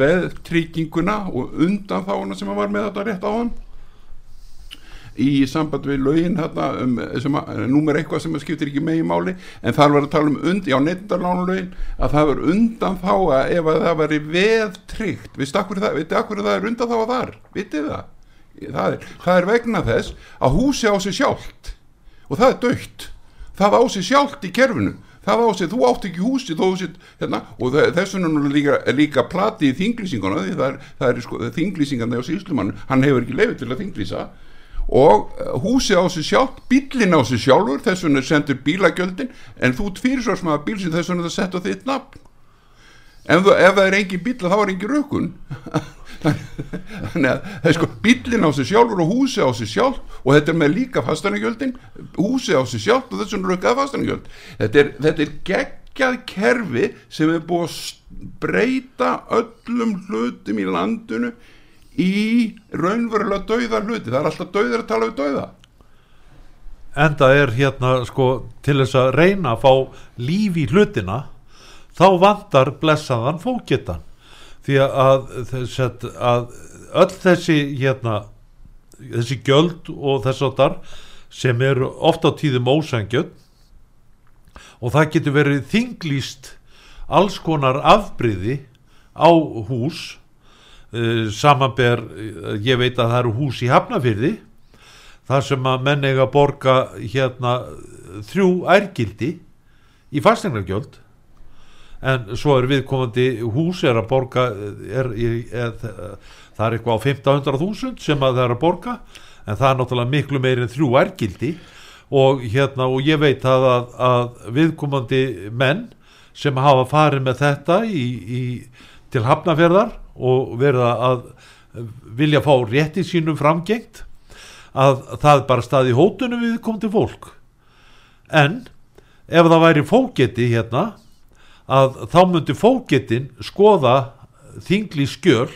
veðtrygginguna og undan þána sem að var með þetta rétt á hann í samband við lögin hérna um, sem að, númer eitthvað sem skiptir ekki með í máli en þar var að tala um und, já neyndalánulögin að það var undan þá að ef að það veri veðtryggt veistu akkur það, það er undan þá að þar? Vitið það? Það er, það er vegna þess að húsi á sig sjálft. Og það er dögt það á sig sjálft í kerfinu. Það á sig, þú átt ekki húsi sit, hérna, og þess vegna er líka, líka plati í þinglýsinguna því það er, það er sko, þinglýsingan þegar síslumann hann hefur ekki lefið til að þinglýsa og húsi á sig sjálf bílin á sig sjálfur, þess vegna sendur bílagjöldin. En þú tfýrir svo sem að bíl sem þess vegna það setja þitt nafn. Ef, þú, ef það er engin bíl þá er engin rökun. [laughs] Þannig að það er sko bílin á sig sjálfur og húsi á sig sjálf og þetta er með líka fastanegjöldin húsi á sig sjálf og þess vegna rökkað fastanegjöld þetta er, þetta er geggjað kerfi sem er búið að breyta öllum hlutum í landinu í raunverulega dauða hluti. Það er alltaf dauðir að tala um dauða. Enda er hérna sko til þess að reyna að fá líf í hlutina þá vandar blessaðan fókittan því að, að, að öll þessi hérna þessi gjöld og þess að þar sem eru ofta á tíðum ósangjöld og það getur verið þinglýst alls konar afbríði á hús uh, samanber uh, ég veit að það eru hús í Hafnafyrði þar sem að menn eiga að borga hérna þrjú ærgildi í fastegnargjöld en svo er viðkomandi hús er að borga er, er, er, það er eitthvað á 1500.000 sem að það er að borga en það er náttúrulega miklu meirinn þrjú ærgildi. Og hérna og ég veit að, að, að viðkomandi menn sem hafa farið með þetta í, í, til hafnaferðar og verða að vilja fá rétti sínum framgengt að það bara staði hótunum við komum til fólk. En ef það væri fóketi hérna að þá myndi fóketin skoða þingli skjöl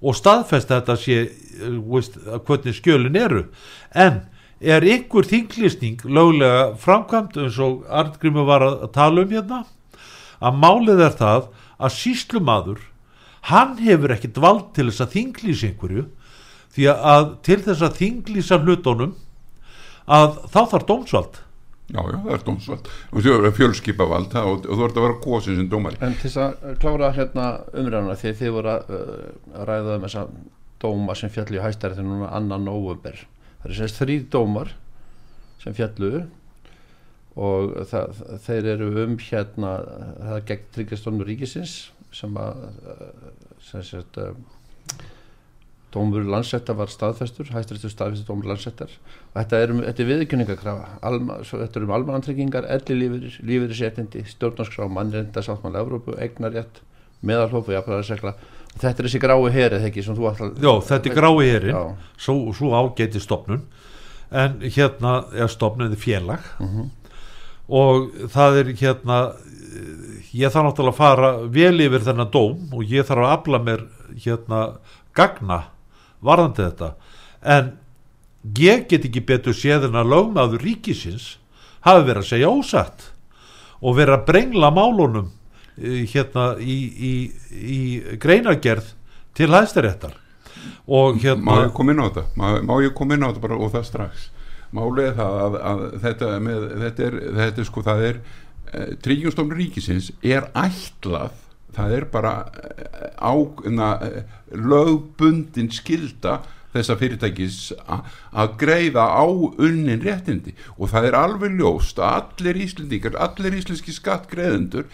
og staðfesta þetta sé veist, hvernig skjölin eru. En er ykkur þinglistning löglega framkvæmt eins og Arngrimur var að tala um hérna? Að málið er það að síslumadur hann hefur ekkit vald til þess að þinglýsa einhverju því að til þess að þinglýsa hlutónum að þá þarf dómsvald. Já, já, það er dómsvald. Og þú er fjölskipavald og, og þú ert að vera góðsins sem dómari. En til þess að klára hérna umræðuna því þið voru að, uh, að ræða um þessa dóma sem fjallu í hæstæri þegar núna annan november það er semst þrý dómar sem fjallu og það, þeir eru um hérna það er gegn tryggjastónu ríkisins sem að sem sagt, dómur landsetta var staðfestur hæstrættur staðfestur dómur landsettar og þetta er, um, er viðkynningakrafa þetta er um almanantryggingar, elli lífeyrir lífeyriséttindi, stjórnarskrá, mannrenda sáttmála Evrópu, eignarjætt meðalhópu, jafnvæðarsegla og þetta er þessi grái heri þegar ekki sem þú alltaf Já, þetta er grái heri, svo, svo ágæti stopnun en hérna er stopnuði félag. Uh mhm. -huh. og það er hérna ég þarf náttúrulega að fara vel yfir þennan dóm og ég þarf að afla mér hérna gagna varðandi þetta en ég get ekki betur séðin að lögmaður ríkisins hafi verið að segja ósatt og verið að brengla málunum eh, hérna í, í, í greinagerð til hæðstaréttar og hérna Má ég koma inn á þetta? Má, má ég koma inn á þetta bara og það strax? Málið það að, að þetta, með, þetta er, þetta er sko það er tryggjumstofnur ríkisins er ætlað það er bara eh, á eh, lögbundin skilda þessa fyrirtækis að greiða á unnin réttindi. Og það er alveg ljóst að allir íslendingar, allir íslenski skattgreðendur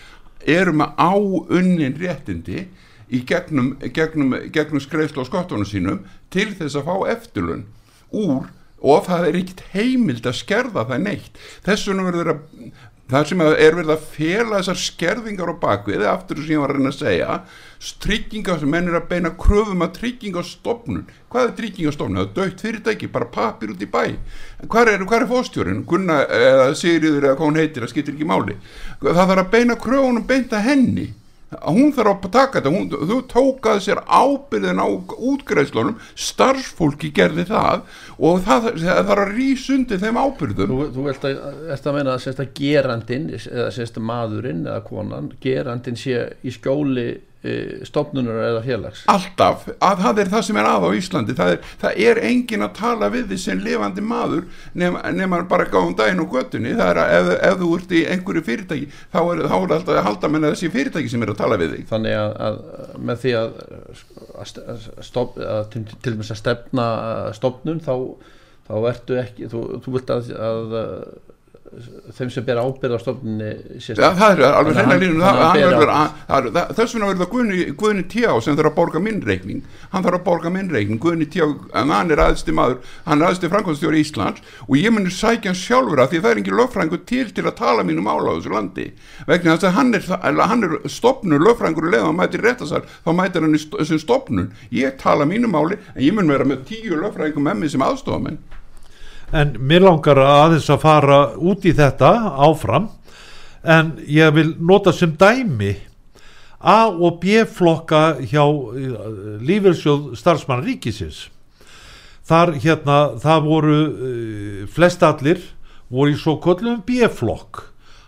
eru með á unnin réttindi í gegnum, gegnum, gegnum skreifslu á skottunum sínum til þess að fá eftirlun úr og það er ekkit heimild að skerða það neitt. Þess vegna verður að það sem er verið að fela þessar skerðingar á bakvið, aftur sem ég var að reyna að segja tryggingar sem menn er að beina kröfum að tryggingastofnun hvað er tryggingastofnun? Það er dögt fyrirtæki bara papir út í bæ hvað er, er fóstjórin? Gunna eða Sigriður eða hvað hún heitir, það skiptir ekki máli það þarf að beina kröfunum beinta henni hún þarf að taka þetta. Hún, þú tókaði sér ábyrðin á útgreðslunum starfsfólki gerði það og það, það þarf að rýsundi þeim ábyrðum Þú, þú ert að, að meina að sérst að gerandin eða sérst að maðurinn eða konan gerandin sé í skjóli stofnunar eða félags. Alltaf, að það er það sem er að á Íslandi. Það er, það er engin að tala við því sem lifandi maður nema, bara gáðum daginn og göttunni það er að ef, ef þú ert í einhverju fyrirtæki þá er, er alltaf að halda með þessi fyrirtæki sem er að tala við þig. Þannig að, að með því að, að, stof, að til, til dæmis að stefna stofnun þá, þá ertu ekki þú, þú vilt að, að þeim sem ber ábyrð á stofnunni ja, það er alveg hreina línu þess vegna verður það Guðni, Tjá sem þarf að borga minn reikning. Hann þarf að borga minn reikning. Guðni Tjá, hann er aðsti maður. Hann er aðsti framkvæmstjóri Íslands og ég munir sækja hann sjálfur að því það er engin lögfrængur til til að tala mínu mála á þessu landi. Vegna þess að hann er, hann er stopnur lögfrængur og leða hann mætir réttasar þá mætir hann í sem stopnun ég tala mínu máli en ég mun vera með tíu lögfrængum með mig sem aðstofamenn en mér langar aðeins að fara út í þetta áfram. En ég vil nota sem dæmi A og B flokka hjá uh, lífelsjóð starfsmann ríkisins. Þar hérna það voru uh, flest allir voru í svo kollum B flokk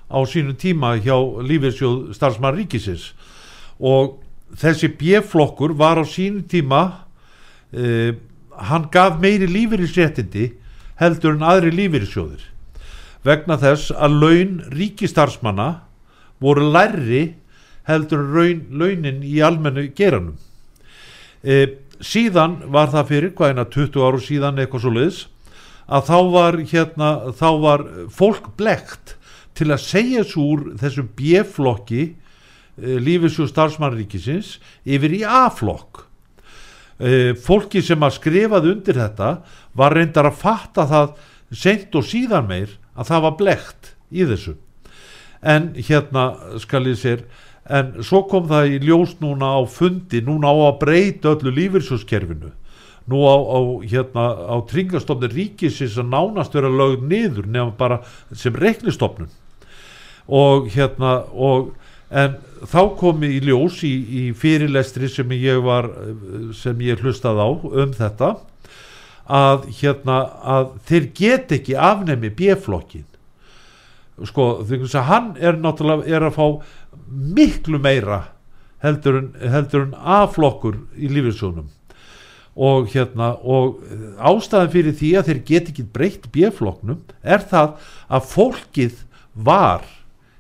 á sínu tíma hjá lífelsjóð starfsmann ríkisins. Og þessi B flokkur var á sínu tíma uh, hann gaf meiri lífeyrisréttindi heldur en aðri lífeyrissjóðir. Vegna þess að laun ríkistarfsmanna voru lærri heldur en launin í almennu geranum e, síðan var það fyrir hvaðina 20 áru síðan eitthvað svo liðs að þá var hérna þá var fólk blekt til að segja svo úr þessum B-flokki e, lífeyrissjóð starfsmannríkisins yfir í A-flokk fólki sem að skrifaði undir þetta var reyndar að fatta það seint og síðan meir að það var blekt í þessu. En hérna skal ég sér en svo kom það í ljós núna á fundi núna á að breyta öllu lífyrsjóskerfinu nú á, á hérna á tringastofni ríkisins að nánast vera lögð niður nefnum bara sem reiknistofnun. Og hérna og en þá kom í ljós í, í fyrirlestri sem ég var sem ég hlustað á um þetta að hérna að þeir get ekki afnemi B-flokkin sko þess að hann er náttúrulega er að fá miklu meira heldur en, heldur en A-flokkur í lífeyrssjónum og hérna og ástæðan fyrir því að þeir get ekki breytt B-flokknum er það að fólkið var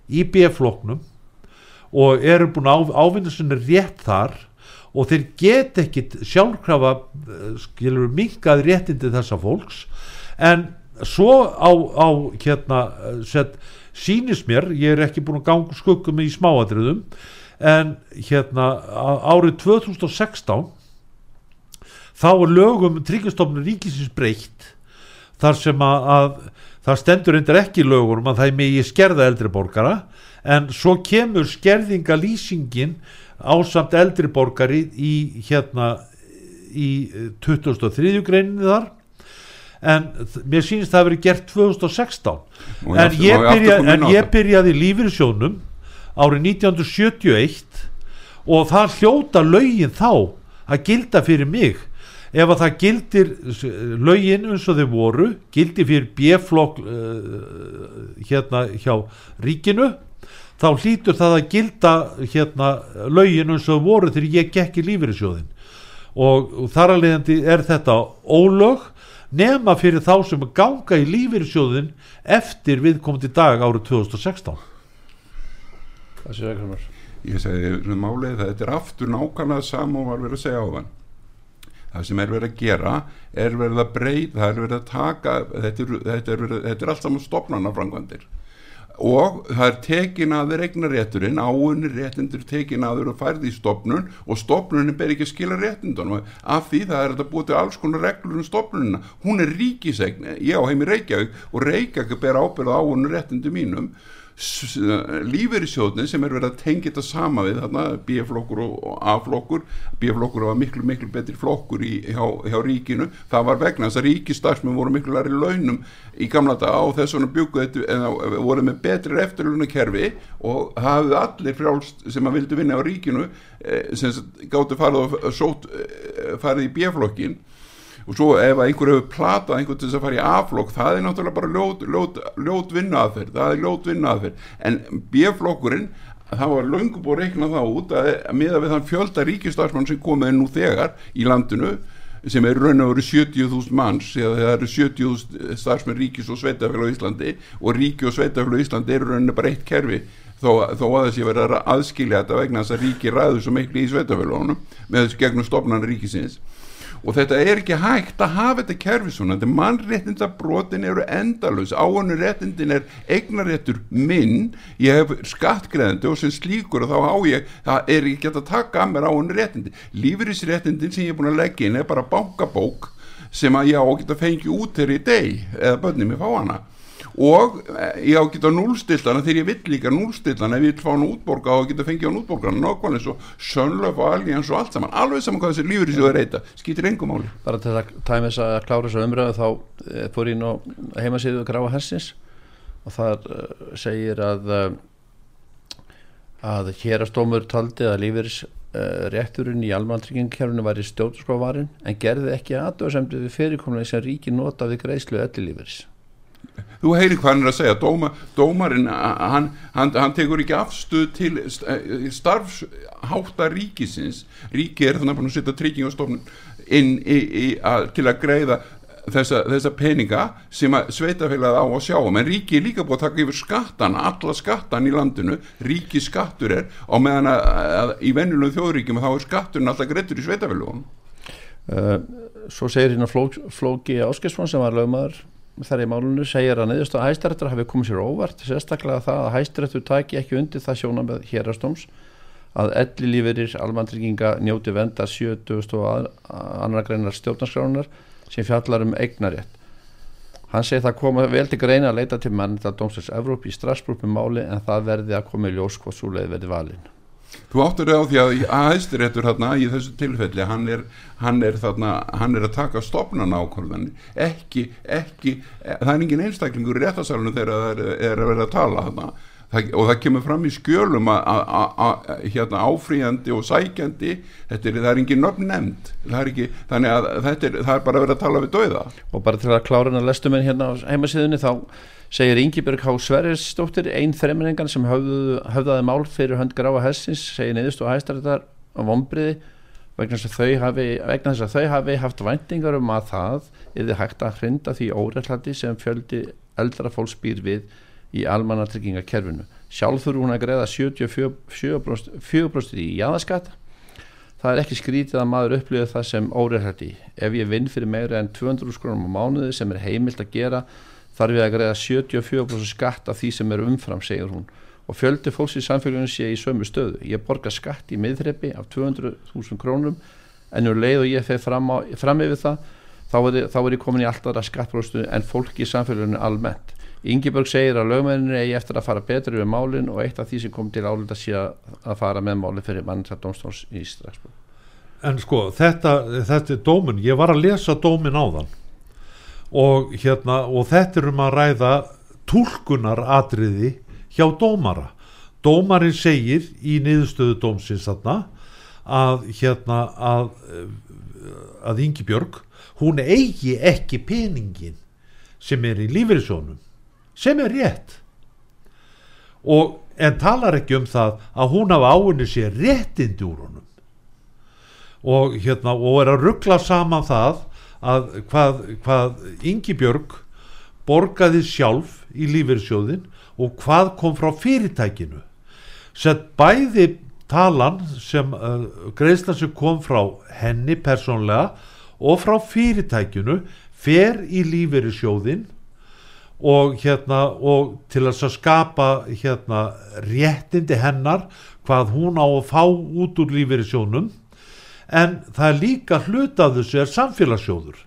í B-flokknum og eru búin að ávinna sinni rétt þar og þeir get ekkit sjálfkrafa eh, skilur minkað réttindi þessa fólks. En svo á, á hérna eh, set, sýnis mér, ég er ekki búin að ganga skuggum í smáadriðum en hérna árið 2016 þá er lögum tryggastofnun ríkisins breytt þar sem að, að það stendur endur ekki í lögunum að það er megi skerða eldri borgara en svo kemur skerðinga lýsingin ásamt eldri borgari í hérna í eh, 23. greininni þar. En mér sýnist það að verið gert 2016 Og en ég, aftur byrja, en á ég byrjaði lífyrsjónum árið 1971 og það hljóta lögin þá að gilda fyrir mig. Ef að það gildir lögin eins og þau voru gildir fyrir B-flokk uh, hérna hjá ríkinu þá hlýtur það að gilda hérna lögin eins og voru þegar ég gekk í lífyrirsjóðin og, og þar að leiðandi er þetta ólög nema fyrir þá sem ganga í lífyrirsjóðin eftir viðkomandi dag árið 2016 það sé ekki ég segi svona málið það þetta er aftur nákvæmlega sama og var verið að segja á þann það sem er verið að gera er verið að breyta, það er verið að taka þetta er, þetta er, verið, þetta er allt saman stopnana framkvæmdir og það er tekin að þeir eignar rétturinn áunni réttindur tekin að þeir og færði í stopnun og stopnunin ber ekki að skila réttindunum. Af því það er þetta búið til alls konar reglur um stopnunina, hún er ríkisegn ég á heimi Reykjavík og Reykjavík ber ábyrð á áunni réttindu mínum lífeyrissjóðnin sem er verið að tengja þetta sama við þarna B-flokkur og, A-flokkur. B-flokkur var miklu miklu betri flokkur í, hjá, hjá ríkinu. Það var vegna þess að ríkistarfsmenn voru miklu læri launum í gamla dag á þess byggu þetta en voru með betri eftirlunakerfi og hafðu allir frjálst sem að vildu vinna á ríkinu eh, sem gáttu farið, eh, farið í B-flokkin og svo ef einhver hefur platað einhvern til þess að fara í A-flokk það er náttúrulega bara ljót, ljót, ljót vinnaðferð það er ljót vinnaðferð en B-flokkurinn það var löngum búið að reikna það út að miða við þann fjölda ríkistarfsmann sem komið nú þegar í landinu sem er raun og veru 70.000 manns eða það eru 70.000 starfsmenn ríkis og sveitafélag á Íslandi og ríki og sveitafélag á Íslandi eru raun og bara eitt kerfi þó, þó að þessi verið að aðskilja þetta vegna þess að ríki ræður svo miklu í sveitafélagunum með þessu gegnum stofnan ríkisins og þetta er ekki hægt að hafa þetta kerfi svona, þetta mannréttinda brotin eru endalus, áhanu réttindin er eignaréttur minn. Ég hef skattgreðandi og sem slíkur og þá á ég, það er ekki að taka að mér áhanu réttindi, lífeyrisréttindin sem ég er búin að leggja inn er bara bankabók sem að ég á að geta fengið út þegar ég deg eða börnum ég fá hana og eh, ég á að geta núlstillana þegar ég vill líka núlstillana ef ég vil fá hann útborga og geta fengið hann útborga nákvæmlega eins og sönlöf og algjörns og allt saman. Alveg saman hvað þessi lífur í sig að reyta skýtir engum máli. Bara til að tæmi þess að klára þessu umröðu þá eh, fór ég nú heimasíðu Gráa Hersins og þar uh, segir að að hérastómur taldi að uh, rétturinn í almantryggingarkerfinu var í stjórnskóvarin en gerði ekki aðdóðsemdi við fyrirkomlega sem ríki nota við greiðslu öllu lífeyris þú heyri hvað hann er að segja. Dóma, dómarinn, hann, hann, hann tekur ekki afstuð til eh, starfsháta ríkisins. Ríki er þannig að hann setja tryggingastofnun inn í, í, að, til að greiða þessa, þessa peninga sem að sveitafélagið á að sjá um. en ríki er líka búið að taka yfir skattan alla skattan í landinu. Ríki skattur er á meðan að, að í venjulegum þjóðríkjum þá er skatturinn alltaf greitur í sveitafélagunum uh, Svo segir hérna Flóki Áskesson sem var lögmaður þar í málunum segir að neðust að hæstirættur hafi komið sér óvart sérstaklega það að hæstirættur taki ekki undir það sjóna með hérastóms að elli líferir almantrygginga njóti venda 70 og annar greinar stjórnarskránar sem fjallar um eignarétt hann segir það koma vel til greina að leita til mannita Dómsveits Evróp í Strasbourg með máli en það verði að koma í ljós hvort svo leið verði valin Þú áttur á því að aðeinsréttur hérna í þessu tilfelli hann er, hann er, þarna, hann er að taka stopnan ákvörðan ekki, ekki, það er engin einstaklingur í réttasalunum þegar það er, er að vera að tala þarna það, og það kemur fram í skjölum að hérna, áfríðandi og sækjandi þetta er, það er engin nöfn nefnd þannig að þetta er, er bara að vera að tala við dauða og bara til að klára hennar lestum en hérna á heimasíðunni þá segir Ingeberg H. Sverrisdóttir einn þremenningan sem höfðu, höfðaði mál fyrir hönd gráa hessins segir neðust og hæstarættar á vombriði vegna þess að þau hafi, að haft væntingar um að það er hægt að hrinda því óreillandi sem fjöldi eldra fólks býr við í almannatryggingakerfinu. Sjálf þurfu hún að greiða 74% í jæðaskatt það er ekki skrítið að maður upplýða það sem óreillandi ef ég vinn fyrir meira en 200 skrónum á mánuði sem er heimilt að gera þarf við að greiða 74% skatt af því sem er umfram, segir hún. Og fjöldi fólks í samfélaginu sé í sömu stöðu. Ég borgar skatt í miðreppi af 200.000 krónum en nú leið og ég feð fram, fram yfir það þá er, þá er ég komin í alltaf skattbróðstu en fólk í samfélaginu almennt Ingeborg segir að lögmenninu eigi eftir að fara betur yfir málinn og eitt af því sem kom til álita sé að fara með máli fyrir mannstæðdómstóns í Strasbourg En sko, þetta, þetta er dómin, ég var að lesa dómin á þann og hérna og þetta er um að ræða tólkunar atriði hjá dómara. Dómarin segir í niðurstöðu dómsins þarna að hérna að að Ingi Björg hún eigi ekki peningin sem er í lífeyrisónum sem er rétt. Og en talar ekki um það að hún hafa áinni sér réttindi úr honum. Og hérna og er að ruggla saman það að hvað, hvað Ingi Björg borgaði sjálf í lífeyrsjóðin og hvað kom frá fyrirtækinu. Sett bæði talan sem uh, greiðslan sem kom frá henni persónlega og frá fyrirtækinu fer í lífeyrissjóðin og hérna og til að skapa hérna réttindi hennar hvað hún á að fá út úr lífeyrissjónum en það er líka hlutað þessu er samfélagssjóður.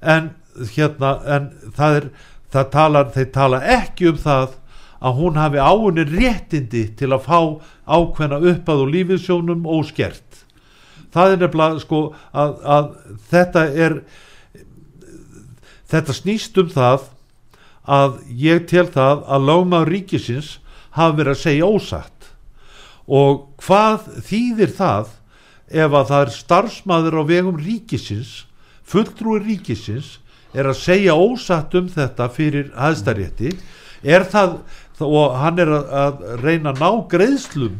En hérna en það er það talar, þeir tala ekki um það að hún hafi áunni réttindi til að fá ákveðna uppað og lífisjónum óskert. Það er nefnilega sko að, að þetta er þetta snýst um það að ég tel það að lögmaður ríkisins hafi verið að segja ósatt og hvað þýðir það ef að það er starfsmæður á vegum ríkisins fulltrúi ríkisins er að segja ósatt um þetta fyrir hæðstarétti er það og hann er að, reyna að ná greiðslum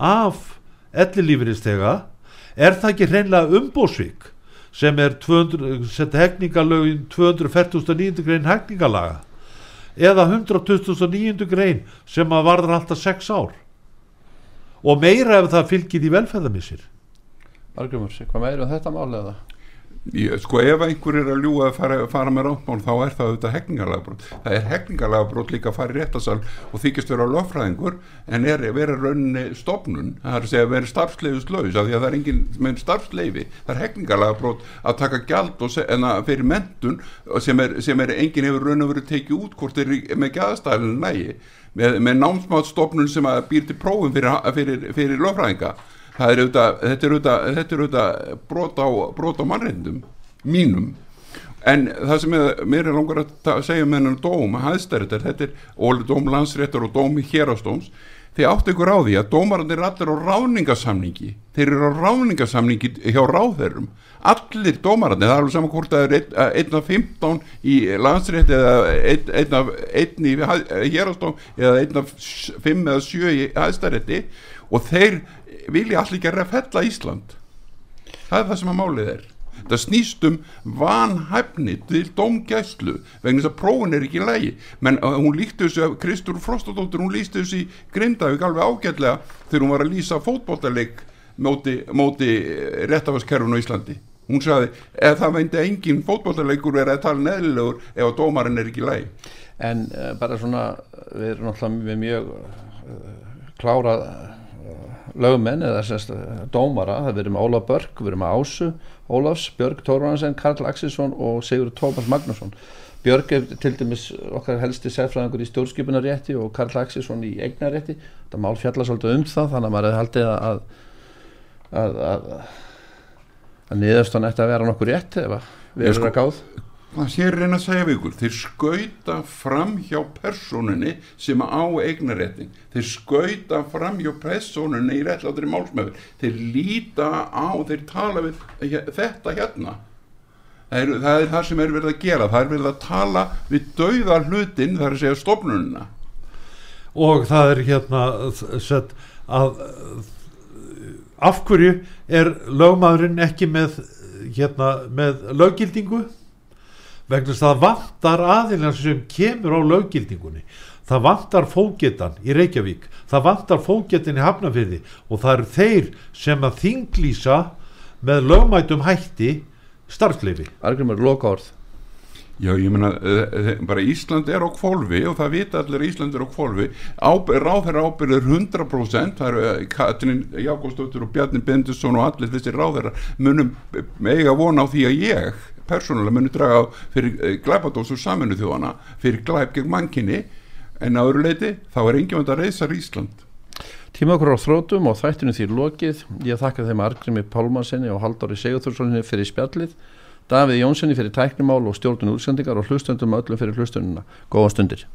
af ellilífiristega er það ekki hreinlega umbósvík sem er 200, setja hegningalögin 249. grein hegningalaga eða 129. grein sem að varður alltaf 6 ár og meira ef það fylgir í velferðamissir Argrymur, hvað meira um þetta mál eða? Ég, sko ef einhver er að ljúa að fara, fara með ráttmál þá er það auðvitað hegningarlagabrót það er hegningarlagabrót líka að fara í réttasal og þykist vera löffræðingur en er vera rauninni stopnun það er að segja að vera starfsleifuslaus af því að það er engin með starfsleifi það er hegningarlagabrót að taka gjald en að fyrir mentun sem er, sem er engin hefur raun og verið tekið út hvort er með gæðastælinu nægi. Með, með námsmáttstopnun sem býr til prófum fyrir, fyrir, fyrir löffræðinga er auðvitað, þetta er auðvitað, þetta er auðvitað brot á, á mannreindum mínum. En það sem er, mér er langar að segja með hennar dóm að hæðstæriðar, þetta er óli dóm landsréttar og dómi hérastóms þið áttu ykkur á því að dómarandi er allir á ráningasamningi þeir eru á ráningasamningi hjá ráðherrum. Allir dómarandi, það er alveg saman hvort það er 1 af 15 í landsrétt eða 1 af 1 í hérastóm eða 1 af 5 eða 7 í hæðstæriði og þeir vilja allir ekki að fella Ísland. Það er það sem að málið er. Það snýst um vanhæfni til domgæslu vegna þess að prófun er ekki lægi menn uh, hún líkti þessu, Kristur Frostadóttur hún líkti þessu í Grindavík alveg ágætlega þegar hún var að lýsa fótbótaleik móti, móti réttafaskerfun á Íslandi. Hún sagði, eða það veindi engin fótbóttaleikur verið að tala neðlilegur ef að dómarinn er ekki lægi en uh, bara svona, við erum náttúrulega mjög uh, klárað lögmenn eða sérst, dómara, það verður með Ólaf Börg, við verðum með Ásu, Ólafs, Björg Tórvansen, Karl Axelsson og Sigur Tómas Magnusson. Björg er til dæmis okkar helsti sérfræðingur í stjórnskipunarétti og Karl Axelsson í eignarétti. Það mál fjalla svolítið um það þannig að maður hefði haldið að að, að, að niðurstan ætti að vera nokkur rétt ef við erum að gáð það sé reyna að segja við ykkur þeir skauta fram hjá personinni sem á eignarétting þeir skauta fram hjá personinni í réttláttri málsmöfur þeir líta á, þeir tala við þetta hérna. Það er, það er það sem er verið að gera. Það er verið að tala við dauða hlutin þar að segja stopnununa og það er hérna sett að af hverju er lögmaðurinn ekki með hérna með löggildingu vegna þess að það vantar aðeins sem kemur á löggildingunni. Það vantar fógetan í Reykjavík. Það vantar fógetin í Hafnafyrði og það eru þeir sem að þinglýsa með lögmætum hætti starfsleifi Argrymur, loka orð Já, ég menna, bara Ísland er á kvolvi og það vita allir að Ísland er á kvolvi ráðherra ábyrðir 100% það eru Katrin Jákostóttur og Bjarni Bendusson og allir þessi ráðherra munum eiga vona á því að ég persónulega muni draga fyrir eh, glæpadósur saminu þjóðana fyrir glæp gegn mankinni en á öru leiti þá er engjum að reysa Ísland Tíma okkur á þrótum og þættinu því lokið ég þakka þeim Argrimi Pálmarsinni og Haldóri Sigurþurssoni fyrir spjallið Davíð Jónssoni fyrir tæknimál og stjórnun útsendingar og hlustöndum öllum fyrir hlustununa. Góða stundir.